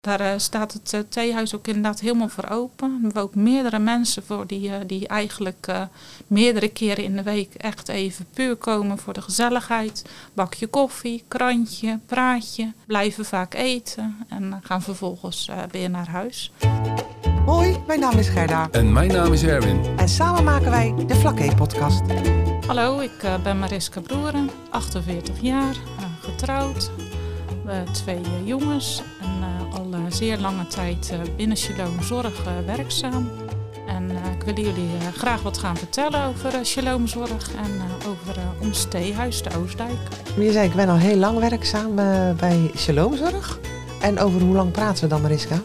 Daar eh, staat het uh, theehuis ook inderdaad helemaal voor open. We hebben ook meerdere mensen voor die, uh, die eigenlijk meerdere keren in de week echt even puur komen voor de gezelligheid. Bakje koffie, krantje, praatje, blijven vaak eten en gaan vervolgens weer naar huis. Hoi, mijn naam is Gerda. En mijn naam is Erwin. En samen maken wij de Vlakke-podcast. Hallo, ik ben Mariska Broeren, 48 jaar, getrouwd. twee jongens en al zeer lange tijd binnen Shalom Zorg werkzaam. En ik wil jullie graag wat gaan vertellen over Shalom Zorg en over ons theehuis, de Oostdijk. Je zei, ik ben al heel lang werkzaam bij Shalom Zorg. En over hoe lang praten we dan, Mariska?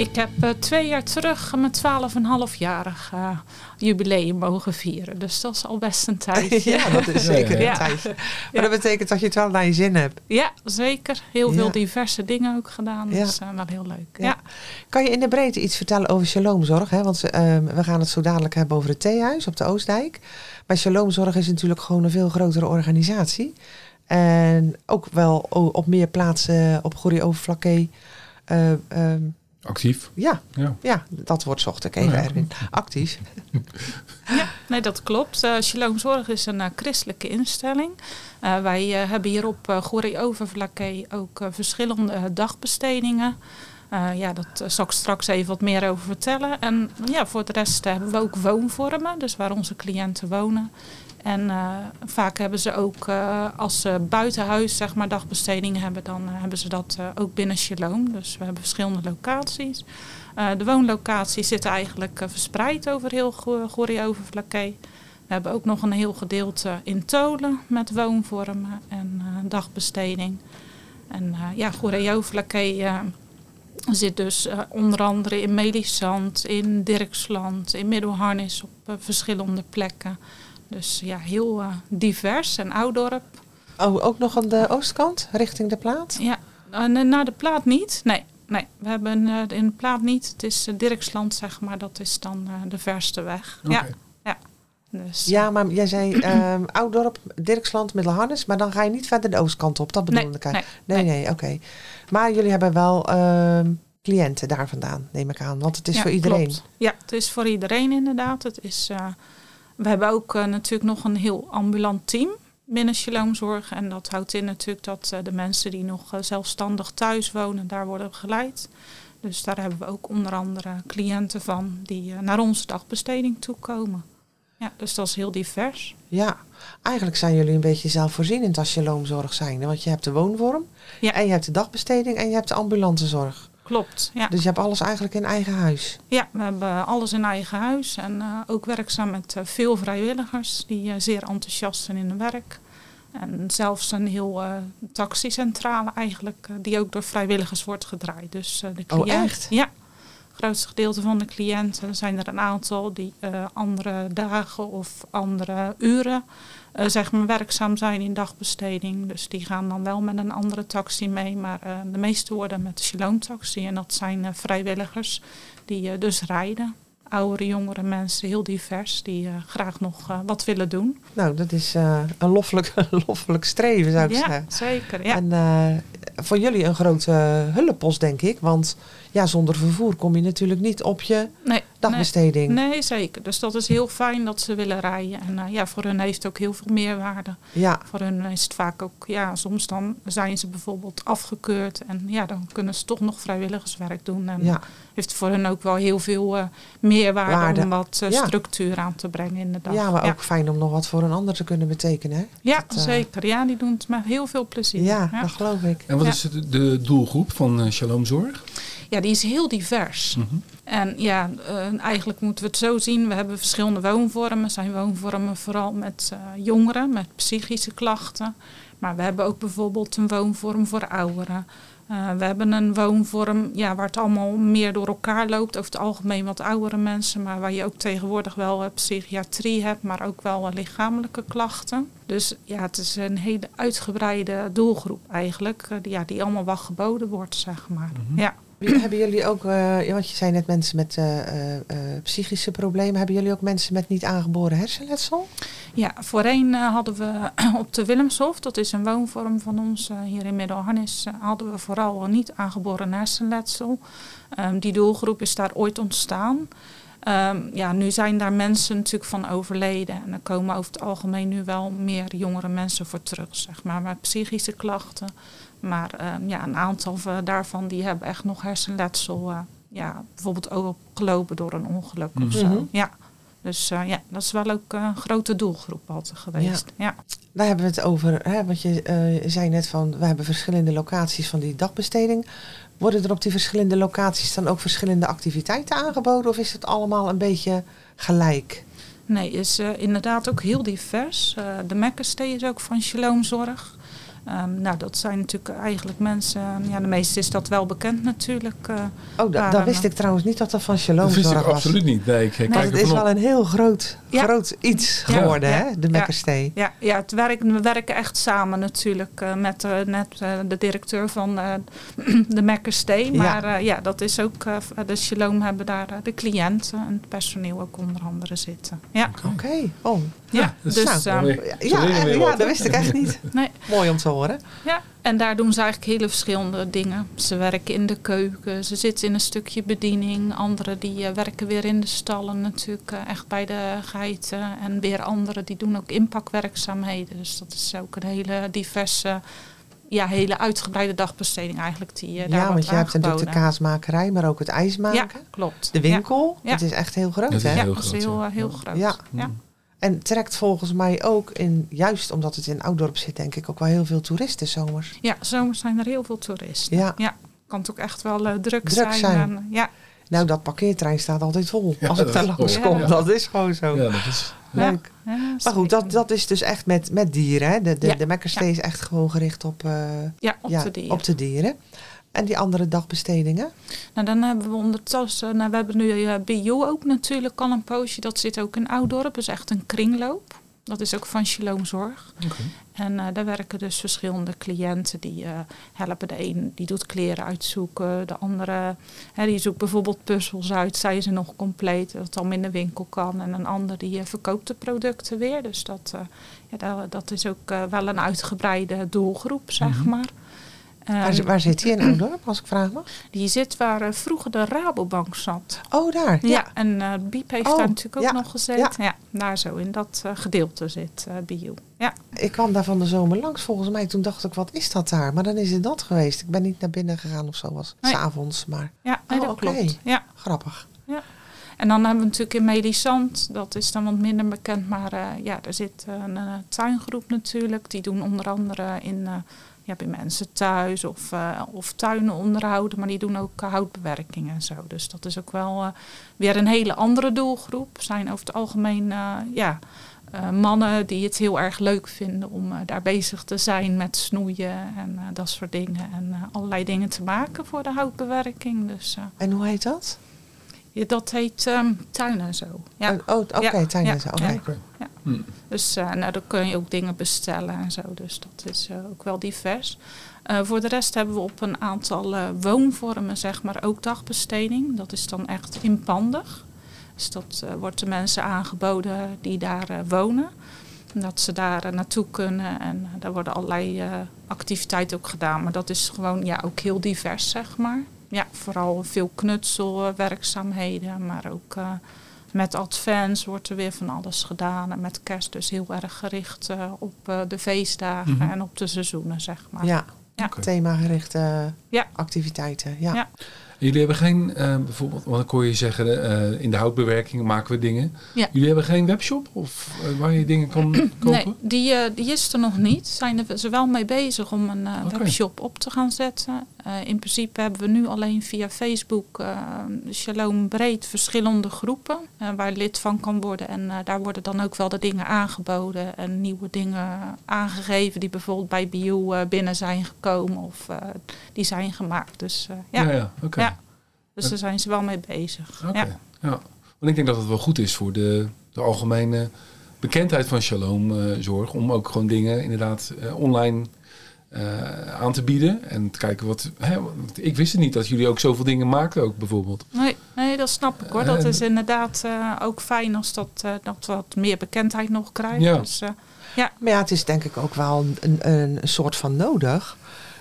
Ik heb uh, twee jaar terug mijn 12,5-jarig uh, jubileum mogen vieren. Dus dat is al best een tijd. ja, dat is zeker een tijd. Maar ja. dat betekent dat je het wel naar je zin hebt. Ja, zeker. Heel veel diverse dingen ook gedaan. Dus uh, wel heel leuk. Ja. Kan je in de breedte iets vertellen over Shalomzorg? Hè? Want we gaan het zo dadelijk hebben over het theehuis op de Oostdijk. Maar Shalomzorg is natuurlijk gewoon een veel grotere organisatie. En ook wel op meer plaatsen op Gorie Overflakke. Um, Actief? Ja, ja. ja dat wordt zocht ik even, Erwin. Actief. Ja, nee, dat klopt. Uh, Shalom Zorg is een uh, christelijke instelling. Uh, wij hebben hier op uh, Goeree Overvlakke ook verschillende dagbestedingen. Ja, daar zal ik straks even wat meer over vertellen. En ja, voor de rest hebben we ook woonvormen, dus waar onze cliënten wonen. En uh, vaak hebben ze ook, als ze buitenhuis zeg maar, dagbestedingen hebben, dan hebben ze dat ook binnen Shalom. Dus we hebben verschillende locaties. de woonlocaties zitten eigenlijk verspreid over heel Gorie. We hebben ook nog een heel gedeelte in Tolen met woonvormen en dagbesteding. En ja, Gorie zit dus onder andere in Melisand, in Dirksland, in Middelharnis op verschillende plekken. Dus ja, heel uh, divers en ouddorp. Oh, ook nog aan de oostkant, richting de plaat? Ja, uh, naar de plaat niet. Nee, nee we hebben uh, in de plaat niet. Het is Dirksland, zeg maar. Dat is dan de verste weg. Okay. Ja. Dus, ja, maar jij zei um, Ouddorp, Dirksland, Middelharnis. Maar dan ga je niet verder de oostkant op. Dat bedoelde ik Nee, nee, nee, nee oké. Maar jullie hebben wel ehm, cliënten daar vandaan, neem ik aan. Want het is ja, voor iedereen. Klopt. Ja, het is voor iedereen inderdaad. Het is we hebben ook uh, natuurlijk nog een heel ambulant team binnen Shalomzorg. En dat houdt in natuurlijk dat uh, de mensen die nog zelfstandig thuis wonen, daar worden begeleid. Dus daar hebben we ook onder andere cliënten van die naar onze dagbesteding toekomen. Ja, dus dat is heel divers. Ja, eigenlijk zijn jullie een beetje zelfvoorzienend als Shalomzorg zijn. Want je hebt de woonvorm, ja. en je hebt de dagbesteding en je hebt de ambulante zorg. Klopt, ja. Dus je hebt alles eigenlijk in eigen huis? Ja, we hebben alles in eigen huis. En uh, ook werkzaam met uh, veel vrijwilligers die uh, zeer enthousiast zijn in hun werk. En zelfs een heel taxicentrale eigenlijk, die ook door vrijwilligers wordt gedraaid. Dus de cliënt, oh, echt? Ja, grootste gedeelte van de cliënten zijn er een aantal die andere dagen of andere uren uh, zeg maar werkzaam zijn in dagbesteding. Dus die gaan dan wel met een andere taxi mee. Maar uh, de meeste worden met de Shalom-taxi. En dat zijn vrijwilligers die dus rijden. Oudere, jongere mensen, heel divers, die graag nog wat willen doen. Nou, dat is een loffelijk, loffelijk streven, zou ik ja, zeggen. Zeker, ja, En voor jullie een grote hulppost, denk ik. Want ja, zonder vervoer kom je natuurlijk niet op je nee, dagbesteding. Nee, nee, zeker. Dus dat is heel fijn dat ze willen rijden. En uh, ja, voor hun heeft het ook heel veel meerwaarde. Ja. Voor hun is het vaak ook, ja, soms dan zijn ze bijvoorbeeld afgekeurd. En ja, dan kunnen ze toch nog vrijwilligerswerk doen. En ja. heeft voor hun ook wel heel veel uh, meerwaarde Waarde. om wat uh, ja. structuur aan te brengen in de dag. Ja, maar ook fijn om nog wat voor een ander te kunnen betekenen. Hè? Ja, dat, zeker. Ja, die doen het met heel veel plezier. Ja, dat geloof ik. En wat is de, de doelgroep van Shalom Zorg? Ja, die is heel divers. Mm -hmm. En ja, uh, eigenlijk moeten we het zo zien. We hebben verschillende woonvormen. zijn woonvormen vooral met uh, jongeren, met psychische klachten. Maar we hebben ook bijvoorbeeld een woonvorm voor ouderen. Uh, we hebben een woonvorm ja, waar het allemaal meer door elkaar loopt. Over het algemeen wat oudere mensen. Maar waar je ook tegenwoordig wel psychiatrie hebt. Maar ook wel lichamelijke klachten. Dus ja, het is een hele uitgebreide doelgroep eigenlijk. die, ja, die allemaal wel geboden wordt, zeg maar. Mm -hmm. Ja. Hebben jullie ook, uh, want je zei net mensen met uh, uh, psychische problemen, hebben jullie ook mensen met niet aangeboren hersenletsel? Ja, voorheen hadden we op de Willemshof, dat is een woonvorm van ons hier in Middelharnis, hadden we vooral niet aangeboren hersenletsel. Um, die doelgroep is daar ooit ontstaan. Um, ja, nu zijn daar mensen natuurlijk van overleden. En er komen over het algemeen nu wel meer jongere mensen voor terug, zeg maar, met psychische klachten. Maar um, ja, een aantal daarvan die hebben echt nog hersenletsel. ja, bijvoorbeeld ook opgelopen door een ongeluk mm -hmm. of zo. Mhm. Ja. Dus uh, ja, dat is wel ook een grote doelgroep altijd geweest. Ja. ja. Daar hebben we het over, hè, want je uh, zei net van, we hebben verschillende locaties van die dagbesteding. Worden er op die verschillende locaties dan ook verschillende activiteiten aangeboden of is het allemaal een beetje gelijk? Nee, is uh, inderdaad ook heel divers. de Mekkerstee is ook van Shalomzorg. Um, nou, dat zijn natuurlijk eigenlijk mensen. Ja, de meeste is dat wel bekend natuurlijk. Uh, oh, da, dat wist ik trouwens niet dat dat van Shalom Dat wist ik was. absoluut niet. Nee, ik Nee, kijk het is vanop. wel een heel groot, Ja. groot iets Ja. geworden, Ja. hè? De Mekkerstee. Ja, ja het werk, we werken echt samen natuurlijk uh, met uh, net, uh, de directeur van uh, de Mekkerstee. Ja. Maar uh, ja, dat is ook, uh, de Shalom hebben daar uh, de cliënten en het personeel ook onder andere zitten. Ja, Oké. Oh, ja, dat dus nou, weer- ja, ja, dat wist ik echt niet. nee, Mooi om te horen. Ja, en daar doen ze eigenlijk hele verschillende dingen. Ze werken in de keuken, ze zitten in een stukje bediening. Anderen die uh, werken weer in de stallen natuurlijk, uh, echt bij de geiten. En weer anderen die doen ook inpakwerkzaamheden. Dus dat is ook een hele diverse, ja, hele uitgebreide dagbesteding eigenlijk die uh, daar Ja, want je hebt natuurlijk de kaasmakerij, maar ook het ijs Ja, maken. klopt. De winkel. Ja. Het is echt heel groot, Dat hè? Ja, ja heel dat is groot, heel, ja. uh, heel Ja. groot. Ja. Ja. En trekt volgens mij ook in, juist omdat het in Oudorp zit, denk ik ook wel heel veel toeristen zomers. ja, zomers zijn er heel veel toeristen. Ja. Ja, kan het ook echt wel uh, druk, Druk zijn. zijn. En, ja, Nou, dat parkeertrein staat altijd vol. Ja, als ik daar langs kom. Ja. Dat is gewoon zo. Ja, dat is... Leuk. ja, Maar goed, dat, dat is dus echt met, met dieren. Hè? De, de, Ja. de Mekkerstee is echt gewoon gericht op, eh, ja, op ja, de dieren. op de dieren. En die andere dagbestedingen? Nou, dan hebben we ondertussen, nou, we hebben nu uh, BU ook natuurlijk al een poosje. Dat zit ook in Oudorp, dat is echt een kringloop. Dat is ook van Shalom Zorg. Oké. En uh, daar werken dus verschillende cliënten die uh, helpen. De een die doet kleren uitzoeken, de andere hè, die zoekt bijvoorbeeld puzzels uit. Zijn ze nog compleet, dat het allemaal in de winkel kan. En een ander die uh, verkoopt de producten weer. Dus dat, ja, dat, dat is ook wel een uitgebreide doelgroep, zeg Mhm. maar. Waar, Um, waar zit die in Oudorp, als ik vraag mag? die zit waar uh, vroeger de Rabobank zat. Oh, daar. Ja, Ja. en uh, Biep heeft Oh, daar natuurlijk ook ja, nog gezeten. Ja. daar zo in dat uh, gedeelte zit uh, Bio. Ja. Ik kwam daar van de zomer langs volgens mij. Toen dacht ik, wat is dat daar? Maar dan is het dat geweest. Ik ben niet naar binnen gegaan of zo. Was Nee. s'avonds, maar Ja, nee, Oh, dat klopt. Ja. grappig. En dan hebben we natuurlijk in Melisand, dat is dan wat minder bekend, maar ja, er zit een tuingroep natuurlijk. Die doen onder andere in, ja, bij mensen thuis of, uh, of tuinen onderhouden, maar die doen ook uh, houtbewerking en zo. Dus dat is ook wel uh, weer een hele andere doelgroep. Zijn over het algemeen, ja, mannen die het heel erg leuk vinden om daar bezig te zijn met snoeien en dat soort dingen. En allerlei dingen te maken voor de houtbewerking. Dus, En hoe heet dat? Ja, dat heet um, tuinen zo. Ja. Oh, oh, Oké, Ja, tuin en zo. Oké. ja. Oké. Ja. Hm. Dus uh, nou, dan kun je ook dingen bestellen en zo. Dus dat is uh, ook wel divers. Uh, voor de rest hebben we op een aantal uh, woonvormen, zeg maar, ook dagbesteding. Dat is dan echt inpandig. Dus dat uh, wordt de mensen aangeboden die daar uh, wonen. Dat ze daar uh, naartoe kunnen en uh, daar worden allerlei uh, activiteiten ook gedaan. Maar dat is gewoon ja, ook heel divers, zeg maar. Ja, vooral veel knutselwerkzaamheden, maar ook uh, met advents wordt er weer van alles gedaan. En met kerst dus heel erg gericht uh, op uh, de feestdagen Mhm. en op de seizoenen, zeg maar. Ja, Ja. Oké. themagerichte Ja. activiteiten. Ja. Ja. Jullie hebben geen, eh, bijvoorbeeld, want dan kon je zeggen, eh, in de houtbewerking maken we dingen. Ja. Jullie hebben geen webshop of eh, waar je dingen kan kopen? Nee, die, uh, die is er nog niet. Zijn er ze wel mee bezig om een uh, webshop op te gaan zetten. Uh, in principe hebben we nu alleen via Facebook uh, Shalom breed verschillende groepen uh, waar lid van kan worden. En daar worden dan ook wel de dingen aangeboden en nieuwe dingen aangegeven die bijvoorbeeld bij Bio binnen zijn gekomen of die zijn gemaakt. Dus ja, ja, ja. Ja. dus daar zijn ze wel mee bezig. Ja. ja. Want ik denk dat het wel goed is voor de, de algemene bekendheid van Shalom eh, Zorg. Om ook gewoon dingen inderdaad eh, online eh, aan te bieden. En te kijken wat... Hè, want ik wist het niet dat jullie ook zoveel dingen maken ook bijvoorbeeld. Nee, nee, dat snap ik hoor. Dat is inderdaad eh, ook fijn als dat, eh, dat wat meer bekendheid nog krijgt. Ja. Dus, eh, Maar ja, het is denk ik ook wel een, een, soort van nodig.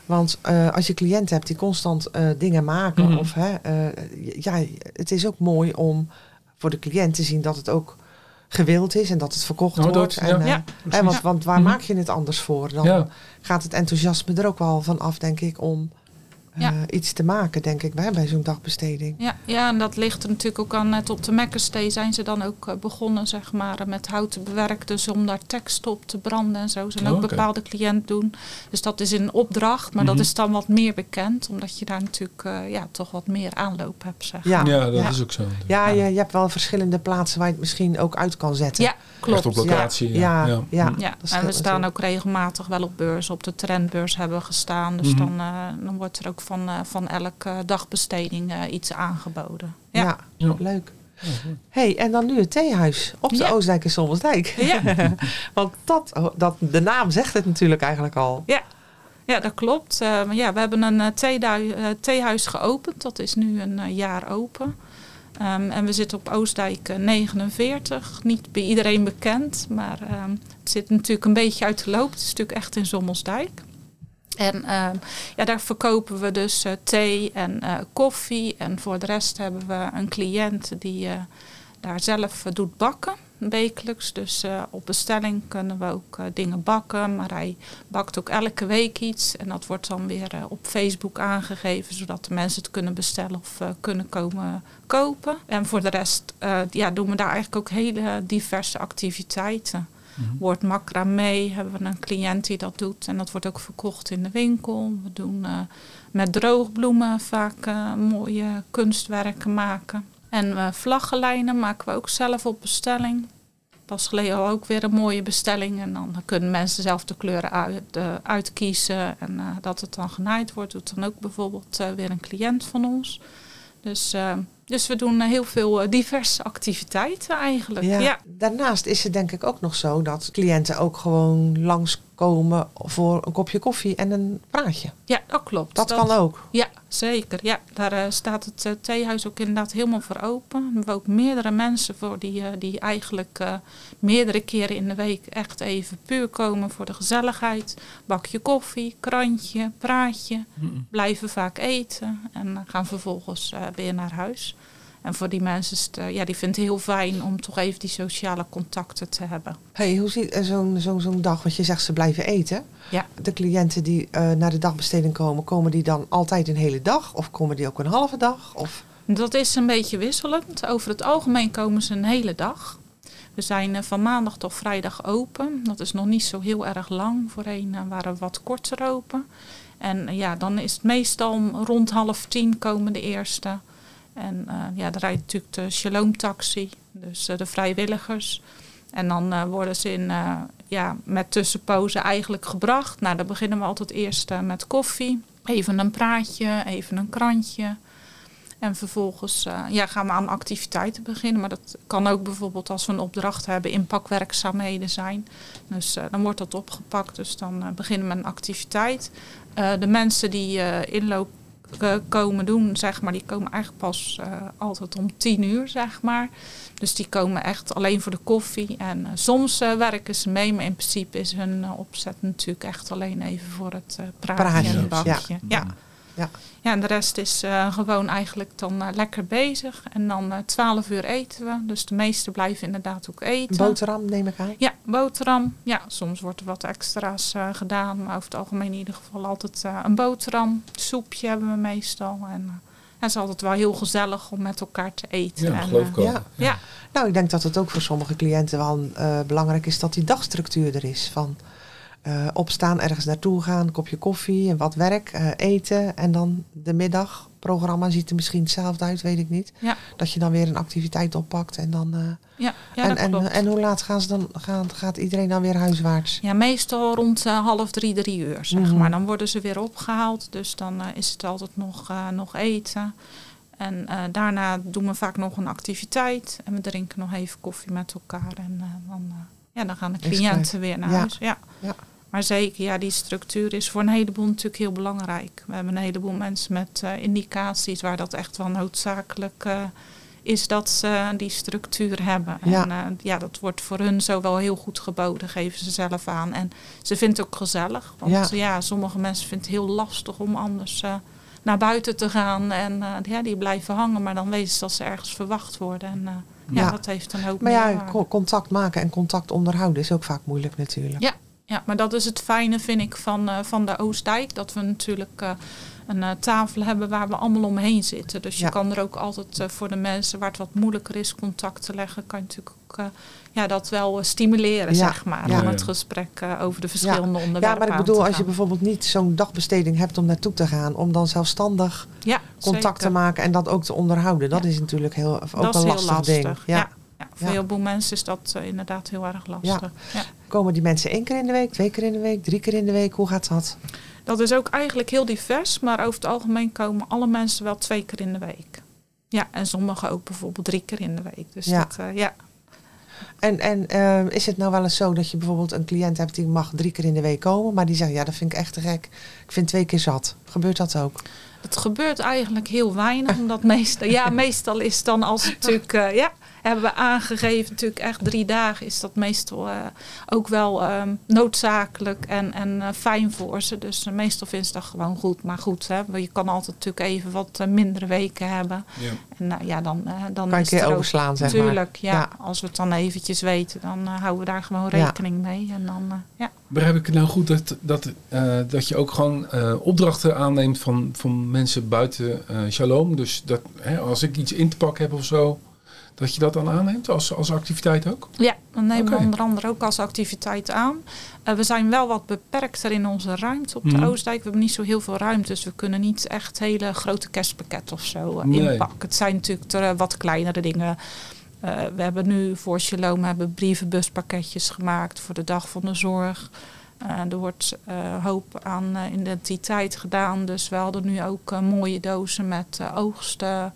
Want eh, als je cliënten hebt die constant eh, dingen maken, Mhm. of hè, eh, ja, het is ook mooi om voor de cliënt te zien dat het ook gewild is en dat het verkocht dat, wordt. ja. en, eh, Ja. hè, want, want waar Mhm. maak je het anders voor? Dan Ja. gaat het enthousiasme er ook wel van af, denk ik, om eh, Ja. iets te maken, denk ik, bij, bij zo'n dagbesteding. Ja, ja, en dat ligt er natuurlijk ook aan. Net op de Mekkerstee zijn ze dan ook eh, begonnen, zeg maar, met hout te bewerken. Dus om daar tekst op te branden en zo. Zijn Oh, ook bepaalde cliënt doen. Dus dat is in opdracht, maar Mhm. dat is dan wat meer bekend. Omdat je daar natuurlijk eh, ja, toch wat meer aanloop hebt, zeg Ja. maar. Ja, dat Ja. is ook zo. Ja, je, je hebt wel verschillende plaatsen waar je het misschien ook uit kan zetten. Ja, klopt. Echt op locatie. Ja, Ja. ja. Ja, Dat en we staan ook regelmatig wel op beurs. Op de trendbeurs hebben we gestaan. Dus Mhm. dan, eh, dan wordt er ook van, eh, van elke dagbesteding eh, iets aangeboden. Ja, Ja. Ja. leuk. Ja. hey, en dan nu het theehuis op de Ja. Oostdijk en Sommelsdijk. Ja. Want dat, dat, de naam zegt het natuurlijk eigenlijk al. Ja, dat klopt. Eh, maar ja, we hebben een eh, eh, theehuis geopend. Dat is nu een jaar open. Ehm, en we zitten op Oostdijk eh, 49. Niet bij iedereen bekend, maar ehm, het zit natuurlijk een beetje uit de loop. Het is natuurlijk echt in Sommelsdijk. En ehm, ja, daar verkopen we dus eh, thee en eh, koffie. En voor de rest hebben we een cliënt die eh, daar zelf doet bakken, wekelijks. Dus op bestelling kunnen we ook dingen bakken. Maar hij bakt ook elke week iets. En dat wordt dan weer op Facebook aangegeven, zodat de mensen het kunnen bestellen of kunnen komen kopen. En voor de rest ja, doen we daar eigenlijk ook hele diverse activiteiten. Mhm. Wordt hebben we een cliënt die dat doet. En dat wordt ook verkocht in de winkel. We doen eh, met droogbloemen vaak eh, mooie kunstwerken maken. En eh, vlaggenlijnen maken we ook zelf op bestelling. Pas geleden ook weer een mooie bestelling. En dan kunnen mensen zelf de kleuren uit, uitkiezen. En dat het dan genaaid wordt, doet dan ook bijvoorbeeld weer een cliënt van ons. Dus, dus we doen eh, heel veel eh, diverse activiteiten eigenlijk. Ja. ja. Daarnaast is het denk ik ook nog zo dat cliënten ook gewoon langskomen voor een kopje koffie en een praatje. Ja, dat klopt. Dat, kan ook. Ja, zeker. Ja, daar eh, staat het eh, theehuis ook inderdaad helemaal voor open. We hebben ook meerdere mensen voor die, die eigenlijk eh, meerdere keren in de week echt even puur komen voor de gezelligheid. Bakje koffie, krantje, praatje, blijven vaak eten en gaan vervolgens eh, weer naar huis. En voor die mensen is het, eh, ja, die vinden het heel fijn om toch even die sociale contacten te hebben. Hey, hoe ziet eh, zo'n zo'n zo'n dag, want je zegt ze blijven eten. Ja. De cliënten die eh, naar de dagbesteding komen, komen die dan altijd een hele dag? Of komen die ook een halve dag? Of... Dat is een beetje wisselend. Over het algemeen komen ze een hele dag. We zijn van maandag tot vrijdag open. Dat is nog niet zo heel erg lang. Voorheen waren we wat korter open. En ja, dan is het meestal rond half tien komen de eerste. En eh, ja, dan rijdt natuurlijk de Shalom taxi, dus eh, de vrijwilligers. En dan eh, worden ze in, ja, met tussenpozen eigenlijk gebracht. Nou, dan beginnen we altijd eerst met koffie. Even een praatje, even een krantje. En vervolgens ja, gaan we aan activiteiten beginnen. Maar dat kan ook bijvoorbeeld als we een opdracht hebben, inpakwerkzaamheden zijn. Dus dan wordt dat opgepakt. Dus dan beginnen we een activiteit. De mensen die inloop komen doen, zeg maar, die komen eigenlijk pas eh, altijd om tien uur, zeg maar. Dus die komen echt alleen voor de koffie. En eh, soms eh, werken ze mee, maar in principe is hun eh, opzet natuurlijk echt alleen even voor het eh praatje, Praatje, en het ja. bakje. Ja. Ja. Ja, en de rest is eh, gewoon eigenlijk dan eh, lekker bezig. En dan eh 12 uur eten we. Dus de meesten blijven inderdaad ook eten. Een boterham neem ik aan. Ja, boterham. Ja, soms wordt er wat extra's eh, gedaan. Maar over het algemeen in ieder geval altijd eh, een boterham. Soepje hebben we meestal. En het is altijd wel heel gezellig om met elkaar te eten. Ja, en, geloof ik ook. ja. ja. Nou, ik denk dat het ook voor sommige cliënten wel eh, belangrijk is dat die dagstructuur er is. Van eh, opstaan, ergens naartoe gaan, een kopje koffie en wat werk, eh, eten. En dan de middagprogramma ziet er misschien hetzelfde uit, weet ik niet. Ja. Dat je dan weer een activiteit oppakt en dan. eh, Ja, ja, en, en, en hoe laat gaan ze dan, gaan, gaat iedereen dan weer huiswaarts? Ja, meestal rond half drie, drie uur, zeg Mhm. maar. Dan worden ze weer opgehaald, dus dan is het altijd nog, nog eten. En daarna doen we vaak nog een activiteit. En we drinken nog even koffie met elkaar. En dan, ja, dan gaan de cliënten weer naar huis. Ja. Ja. Maar zeker, ja, die structuur is voor een heleboel natuurlijk heel belangrijk. We hebben een heleboel mensen met eh, indicaties waar dat echt wel noodzakelijk eh, is dat ze die structuur hebben. Ja. En eh, ja, dat wordt voor hun zo wel heel goed geboden, geven ze zelf aan. En ze vindt het ook gezellig. Want Ja. ja, sommige mensen vinden het heel lastig om anders naar buiten te gaan. En ja, die blijven hangen, maar dan weten ze dat ze ergens verwacht worden. En ja. Dat heeft een hoop Maar ja, contact maken en contact onderhouden is ook vaak moeilijk natuurlijk. Ja. Ja, maar dat is het fijne, vind ik, van, eh, van de Oostdijk. Dat we natuurlijk eh, een eh, tafel hebben waar we allemaal omheen zitten. Dus je kan er ook altijd voor de mensen waar het wat moeilijker is contact te leggen, kan je natuurlijk ook eh, ja, dat wel stimuleren, Ja. zeg maar. Ja. Om het gesprek over de verschillende onderwerpen Ja, maar ik bedoel, als je bijvoorbeeld niet zo'n dagbesteding hebt om naartoe te gaan, om dan zelfstandig ja, contact te maken en dat ook te onderhouden, dat Ja. is natuurlijk heel, ook Dat een is heel lastig, lastig. ding. Ja. Ja. Ja, voor Ja. heel veel mensen is dat inderdaad heel erg lastig. Ja. Komen die mensen één keer in de week, twee keer in de week, drie keer in de week? Hoe gaat dat? Dat is ook eigenlijk heel divers, maar over het algemeen komen alle mensen wel twee keer in de week. Ja, en sommigen ook bijvoorbeeld drie keer in de week. Dus Ja. dat, eh, ja. En, en eh, is het nou wel eens zo dat je bijvoorbeeld een cliënt hebt die mag drie keer in de week komen, maar die zegt ja, dat vind ik echt te gek. Ik vind twee keer zat. Gebeurt dat ook? Het gebeurt eigenlijk heel weinig, omdat meestal, ja, meestal is dan als het natuurlijk, eh, ja, hebben we aangegeven, natuurlijk echt drie dagen is dat meestal eh, ook wel ehm, noodzakelijk en, en eh, fijn voor ze. Dus eh, meestal vinden ze dat gewoon goed. Maar goed, hè, je kan altijd natuurlijk even wat mindere weken hebben. Ja. En nou ja, dan, dan Kan je is ook overslaan, zeg maar. Tuurlijk, ja. Ja. Als we het dan eventjes weten, dan houden we daar gewoon Ja. rekening mee. En dan, ja. Begrijp ik het nou goed dat, dat, eh, dat je ook gewoon eh, opdrachten aanneemt van, van mensen buiten eh, Shalom? Dus dat hè, als ik iets in te pakken heb of zo, dat je dat dan aanneemt als, als activiteit ook? ja, dan nemen we onder andere ook als activiteit aan. Eh, we zijn wel wat beperkter in onze ruimte op de Mhm. Oostdijk. We hebben niet zo heel veel ruimte, dus we kunnen niet echt hele grote kerstpakketten of zo eh, Nee. inpakken. Het zijn natuurlijk ter- wat kleinere dingen. Eh, we hebben nu voor Shalom hebben brievenbuspakketjes gemaakt voor de dag van de zorg. Eh, er wordt eh, hoop aan eh, identiteit gedaan. Dus we hadden nu ook eh, mooie dozen met eh, oogsten.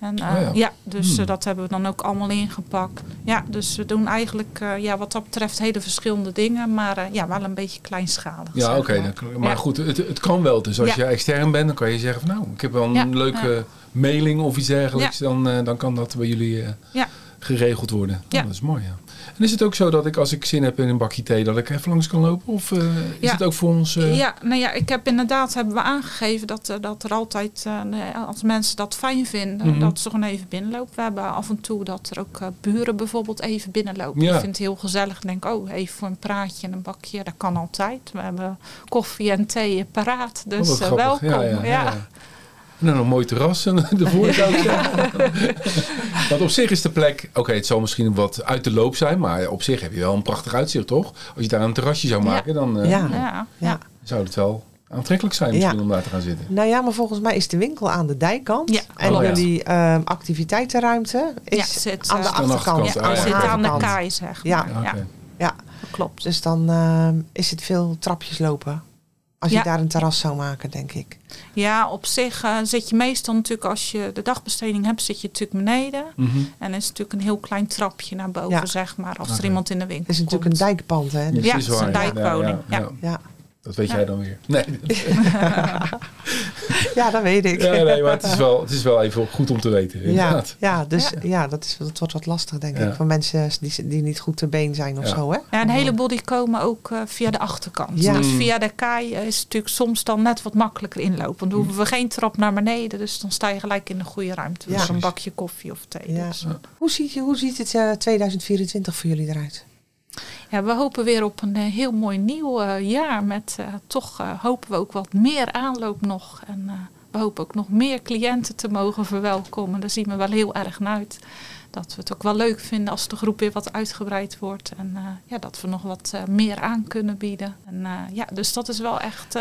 En, eh, Oh ja. ja. dus Hmm. eh, dat hebben we dan ook allemaal ingepakt. Ja, dus we doen eigenlijk eh, ja, wat dat betreft hele verschillende dingen. Maar eh, ja, wel een beetje kleinschalig. Ja, oké. maar. dan- maar Ja. goed, het, het kan wel. Dus als Ja. je extern bent, dan kan je zeggen van nou, ik heb wel een leuke mailing of iets dergelijks. Dan, eh, dan kan dat bij jullie eh, geregeld worden. Oh, Ja. Dat is mooi, ja. En is het ook zo dat ik als ik zin heb in een bakje thee, dat ik even langs kan lopen? Of eh, is het ook voor ons... eh, Ja, nou ja, ik heb inderdaad hebben we aangegeven dat, eh, dat er altijd, als mensen dat fijn vinden, Mhm. dat ze gewoon even binnenlopen. We hebben af en toe dat er ook buren bijvoorbeeld even binnenlopen. Ja. Ik vind het heel gezellig. Ik denk, oh, even voor een praatje en een bakje, dat kan altijd. We hebben koffie en thee paraat, Oh, dus welkom. Ja, ja. En dan een mooi terras en ik zeggen. Want op zich is de plek, oké, het zal misschien wat uit de loop zijn, maar op zich heb je wel een prachtig uitzicht, toch? Als je daar een terrasje zou Ja. maken, dan eh, Ja. ja, zou het wel aantrekkelijk zijn misschien Ja. om daar te gaan zitten. Nou ja, maar volgens mij is de winkel aan de dijkkant. Ja, en klopt. jullie ehm, activiteitsruimte is Ja, zit, aan de eh, Aan de achterkant. achterkant, Ja, ah, aan de kaai, zeg Ja. maar. Ja, Oké. Ja, dat klopt. dus dan ehm, is het veel trapjes lopen. Als je daar een terras zou maken, denk ik. Ja, op zich eh, zit je meestal natuurlijk, als je de dagbesteding hebt, zit je natuurlijk beneden. Mhm. En is natuurlijk een heel klein trapje naar boven, Ja. zeg maar, als er iemand in de winkel Het is natuurlijk komt. een dijkpand, hè? Dus, Ja, is het is een waar, dijkwoning, Ja, ja. ja. Dat weet Ja. jij dan weer. Nee, ja, dat weet ik. ja, nee maar het is, wel, het is wel even goed om te weten. Ja, Inderdaad. ja, dus Ja. ja. dat, is, dat wordt wat lastig, denk Ja. ik. Voor mensen die, die niet goed te been zijn of Ja. zo, hè? Ja, een heleboel die komen ook eh, via de achterkant. Ja. Dus Mm. via de kaai eh, is het natuurlijk soms dan net wat makkelijker inlopen. Want dan hoeven we geen trap naar beneden. Dus dan sta je gelijk in de goede ruimte. Ja. Voor een bakje koffie of thee. Ja. Dus. Hoe, ziet, je, hoe ziet het eh, 2024 voor jullie eruit? Ja, we hopen weer op een eh, heel mooi nieuw eh, jaar. Met eh, toch hopen we ook wat meer aanloop nog. En we hopen ook nog meer cliënten te mogen verwelkomen. Daar zien we wel heel erg naar uit. Dat we het ook wel leuk vinden als de groep weer wat uitgebreid wordt. En ja, dat we nog wat meer aan kunnen bieden. En, ja, dus dat is wel echt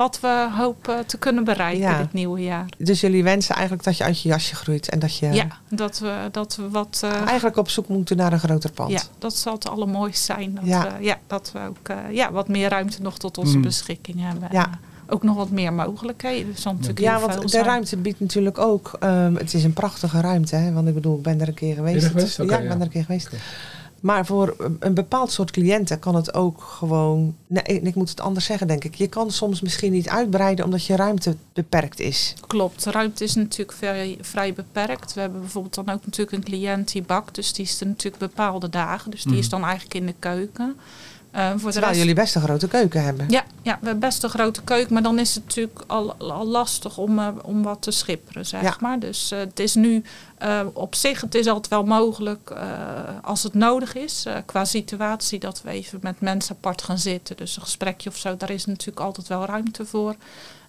wat we hopen te kunnen bereiken Ja. dit nieuwe jaar. Dus jullie wensen eigenlijk dat je uit je jasje groeit en dat je Ja, dat we, dat we wat... eh, eigenlijk op zoek moeten naar een groter pand. Ja, dat zal het allermooiste zijn. Dat, Ja. we, ja, dat we ook eh, ja, wat meer ruimte nog tot onze Mm. beschikking hebben. Ja. Eh, ook nog wat meer mogelijkheden. Dus natuurlijk Ja, want de zijn. ruimte biedt natuurlijk ook. ehm, het is een prachtige ruimte, hè? Want ik bedoel, ik ben er een keer geweest. Ben je er geweest? Het- Oké, ja, ik ja. ben er een keer geweest. Maar voor een- bepaald soort cliënten kan het ook gewoon. Nee, ik moet het anders zeggen, denk ik. Je kan soms misschien niet uitbreiden omdat je ruimte beperkt is. Klopt, ruimte is natuurlijk vrij, vrij beperkt. We hebben bijvoorbeeld dan ook natuurlijk een cliënt die bakt. Dus die is er natuurlijk bepaalde dagen. Dus die is dan eigenlijk in de keuken. Eh, voor de Terwijl rest... jullie best een grote keuken hebben. Ja, ja, we hebben best een grote keuken, maar dan is het natuurlijk al, al lastig om, eh, om wat te schipperen, zeg Ja. maar. Dus eh, het is nu eh, op zich, het is altijd wel mogelijk als het nodig is, qua situatie, dat we even met mensen apart gaan zitten. Dus een gesprekje of zo, daar is natuurlijk altijd wel ruimte voor.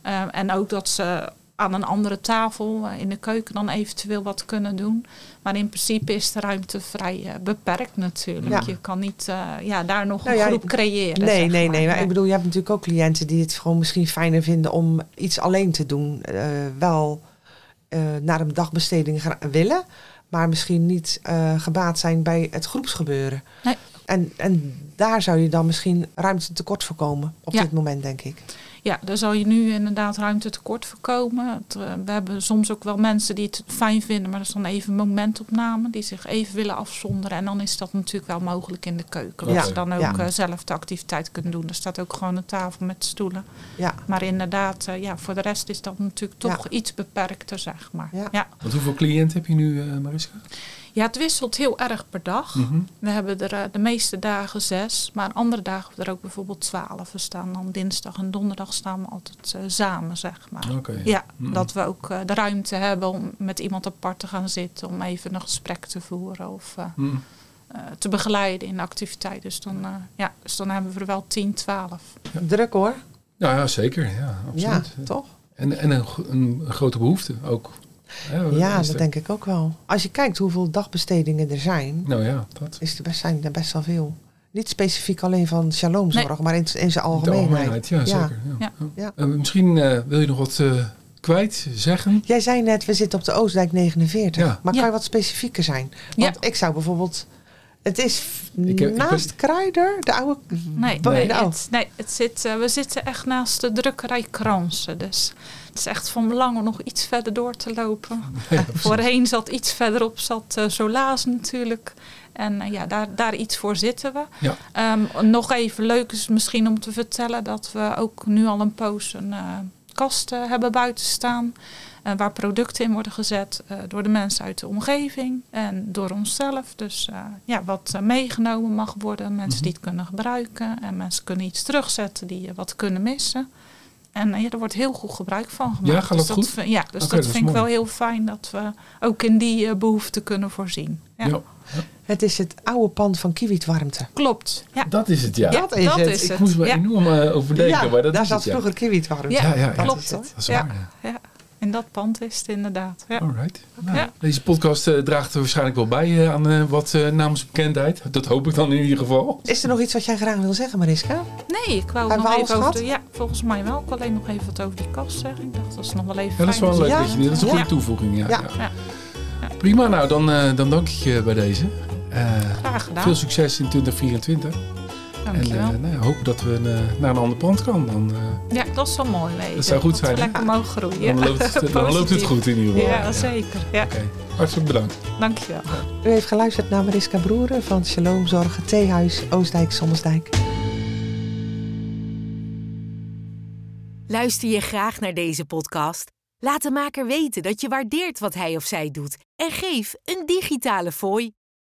Eh, en ook dat ze aan een andere tafel eh, in de keuken dan eventueel wat kunnen doen. Maar in principe is de ruimte vrij eh, beperkt natuurlijk. Ja. Je kan niet eh, ja, daar nog Nou een ja, groep creëren. Nee, nee, maar. nee. Maar ik bedoel, je hebt natuurlijk ook cliënten die het gewoon misschien fijner vinden om iets alleen te doen. Wel naar een dagbesteding gra- willen, maar misschien niet gebaat zijn bij het groepsgebeuren. Nee. En, en daar zou je dan misschien ruimte tekort voorkomen op Ja. dit moment, denk ik. Ja, daar zal je nu inderdaad ruimte tekort voorkomen. Eh, we hebben soms ook wel mensen die het fijn vinden, maar dat is dan even een momentopname. Die zich even willen afzonderen. En dan is dat natuurlijk wel mogelijk in de keuken. Waar Ja, ze dan ook ja. eh, zelf de activiteit kunnen doen. Er staat ook gewoon een tafel met stoelen. Ja, Maar inderdaad, eh, ja, voor de rest is dat natuurlijk toch iets beperkter, zeg maar. Ja. Ja. Want hoeveel cliënten heb je nu, eh, Mariska? Ja, het wisselt heel erg per dag. Mhm. We hebben er eh, de meeste dagen zes, maar andere dagen hebben we er ook bijvoorbeeld twaalf. We staan dan dinsdag en donderdag staan we altijd eh, samen, zeg maar. Oké. Ja, Mhm. dat we ook eh, de ruimte hebben om met iemand apart te gaan zitten, om even een gesprek te voeren of eh, Mhm. te begeleiden in de activiteit. Dus dan, ja, dus dan hebben we er wel 10, 12. druk hoor. Ja, ja, zeker. Ja, absoluut. Ja, toch? En, en een grote behoefte ook. Hè, Ja, dat denk ik ook wel. Als je kijkt hoeveel dagbestedingen er zijn, Nou ja, dat. is er best, zijn er best wel veel. Niet specifiek alleen van shalomzorg, maar in, in zijn De algemeenheid. algemeenheid, ja, Ja. zeker. Ja. Ja. Ja. Ja. Eh, misschien eh, wil je nog wat eh, kwijt, zeggen? Jij zei net, we zitten op de Oostdijk 49. Ja. Maar Ja. kan je wat specifieker zijn? Want ik zou bijbijvoorbeeld... Het is Ik heb- ik naast ben- Kruider, de oude... Nee, Bo- nee, nou, het, nee het zit, eh, we zitten echt naast de drukkerij Kransen. Dus het is echt van belang om nog iets verder door te lopen. Ja. Voorheen zat iets verderop zat eh Solaas natuurlijk. En eh, ja, daar, daar iets voor zitten we. Ja. Ehm, nog even leuk is misschien om te vertellen dat we ook nu al een poos een eh, kast hebben buiten staan. Eh, waar producten in worden gezet eh, door de mensen uit de omgeving en door onszelf. Dus eh, ja, wat meegenomen mag worden, mensen Mhm. die het kunnen gebruiken. En mensen kunnen iets terugzetten die wat kunnen missen. En ja, er wordt heel goed gebruik van gemaakt. Ja, gaat dus dat goed? vind- Ja, dus dat vind ik wel heel fijn dat we ook in die eh, behoeften kunnen voorzien. Ja. Ja. Het is het oude pand van Kiewit Warmte. Klopt. Ja. Dat is het, ja. Ja, dat is dat het. is Ik het. moest me ja. enorm eh, overdenken, maar dat daar is zat het, ja. vroeger Kiewit Warmte. Ja, Ja, ja, ja. klopt. is het. Dat is Ja. waar, ja. In dat pand is het inderdaad. Ja. Alright. Nou, Ja. Deze podcast eh, draagt er waarschijnlijk wel bij eh, aan eh, wat eh, namensbekendheid. Dat hoop ik dan in ieder geval. Is er nog iets wat jij graag wil zeggen, Mariska? Nee, ik wou nog even over de, Ja, volgens mij wel. Ik wil alleen nog even wat over die kast zeggen. Ik dacht, dat is nog wel even Ja, dat is wel leuk. Ja. Dat, je, dat is een Ja. goede toevoeging. Ja, Ja. ja. Ja. Prima, nou dan, eh, dan dank ik je bij deze. Eh, Graag gedaan. veel succes in 2024. En Dankjewel. eh nou, hopen dat we eh, naar een ander pand kan. Dan, eh, ja, dat zou mooi wezen. Dat zou goed zijn, lekker mogen groeien. dan, loopt het, dan loopt het Positief. goed in ieder geval. Ja, zeker. Ja, Oké, hartelijk bedankt. dankjewel. U heeft geluisterd naar Mariska Broeren van Shalomzorg, Theehuis, Oostdijk, Sommersdijk. Luister je graag naar deze podcast? Laat de maker weten dat je waardeert wat hij of zij doet en geef een digitale fooi.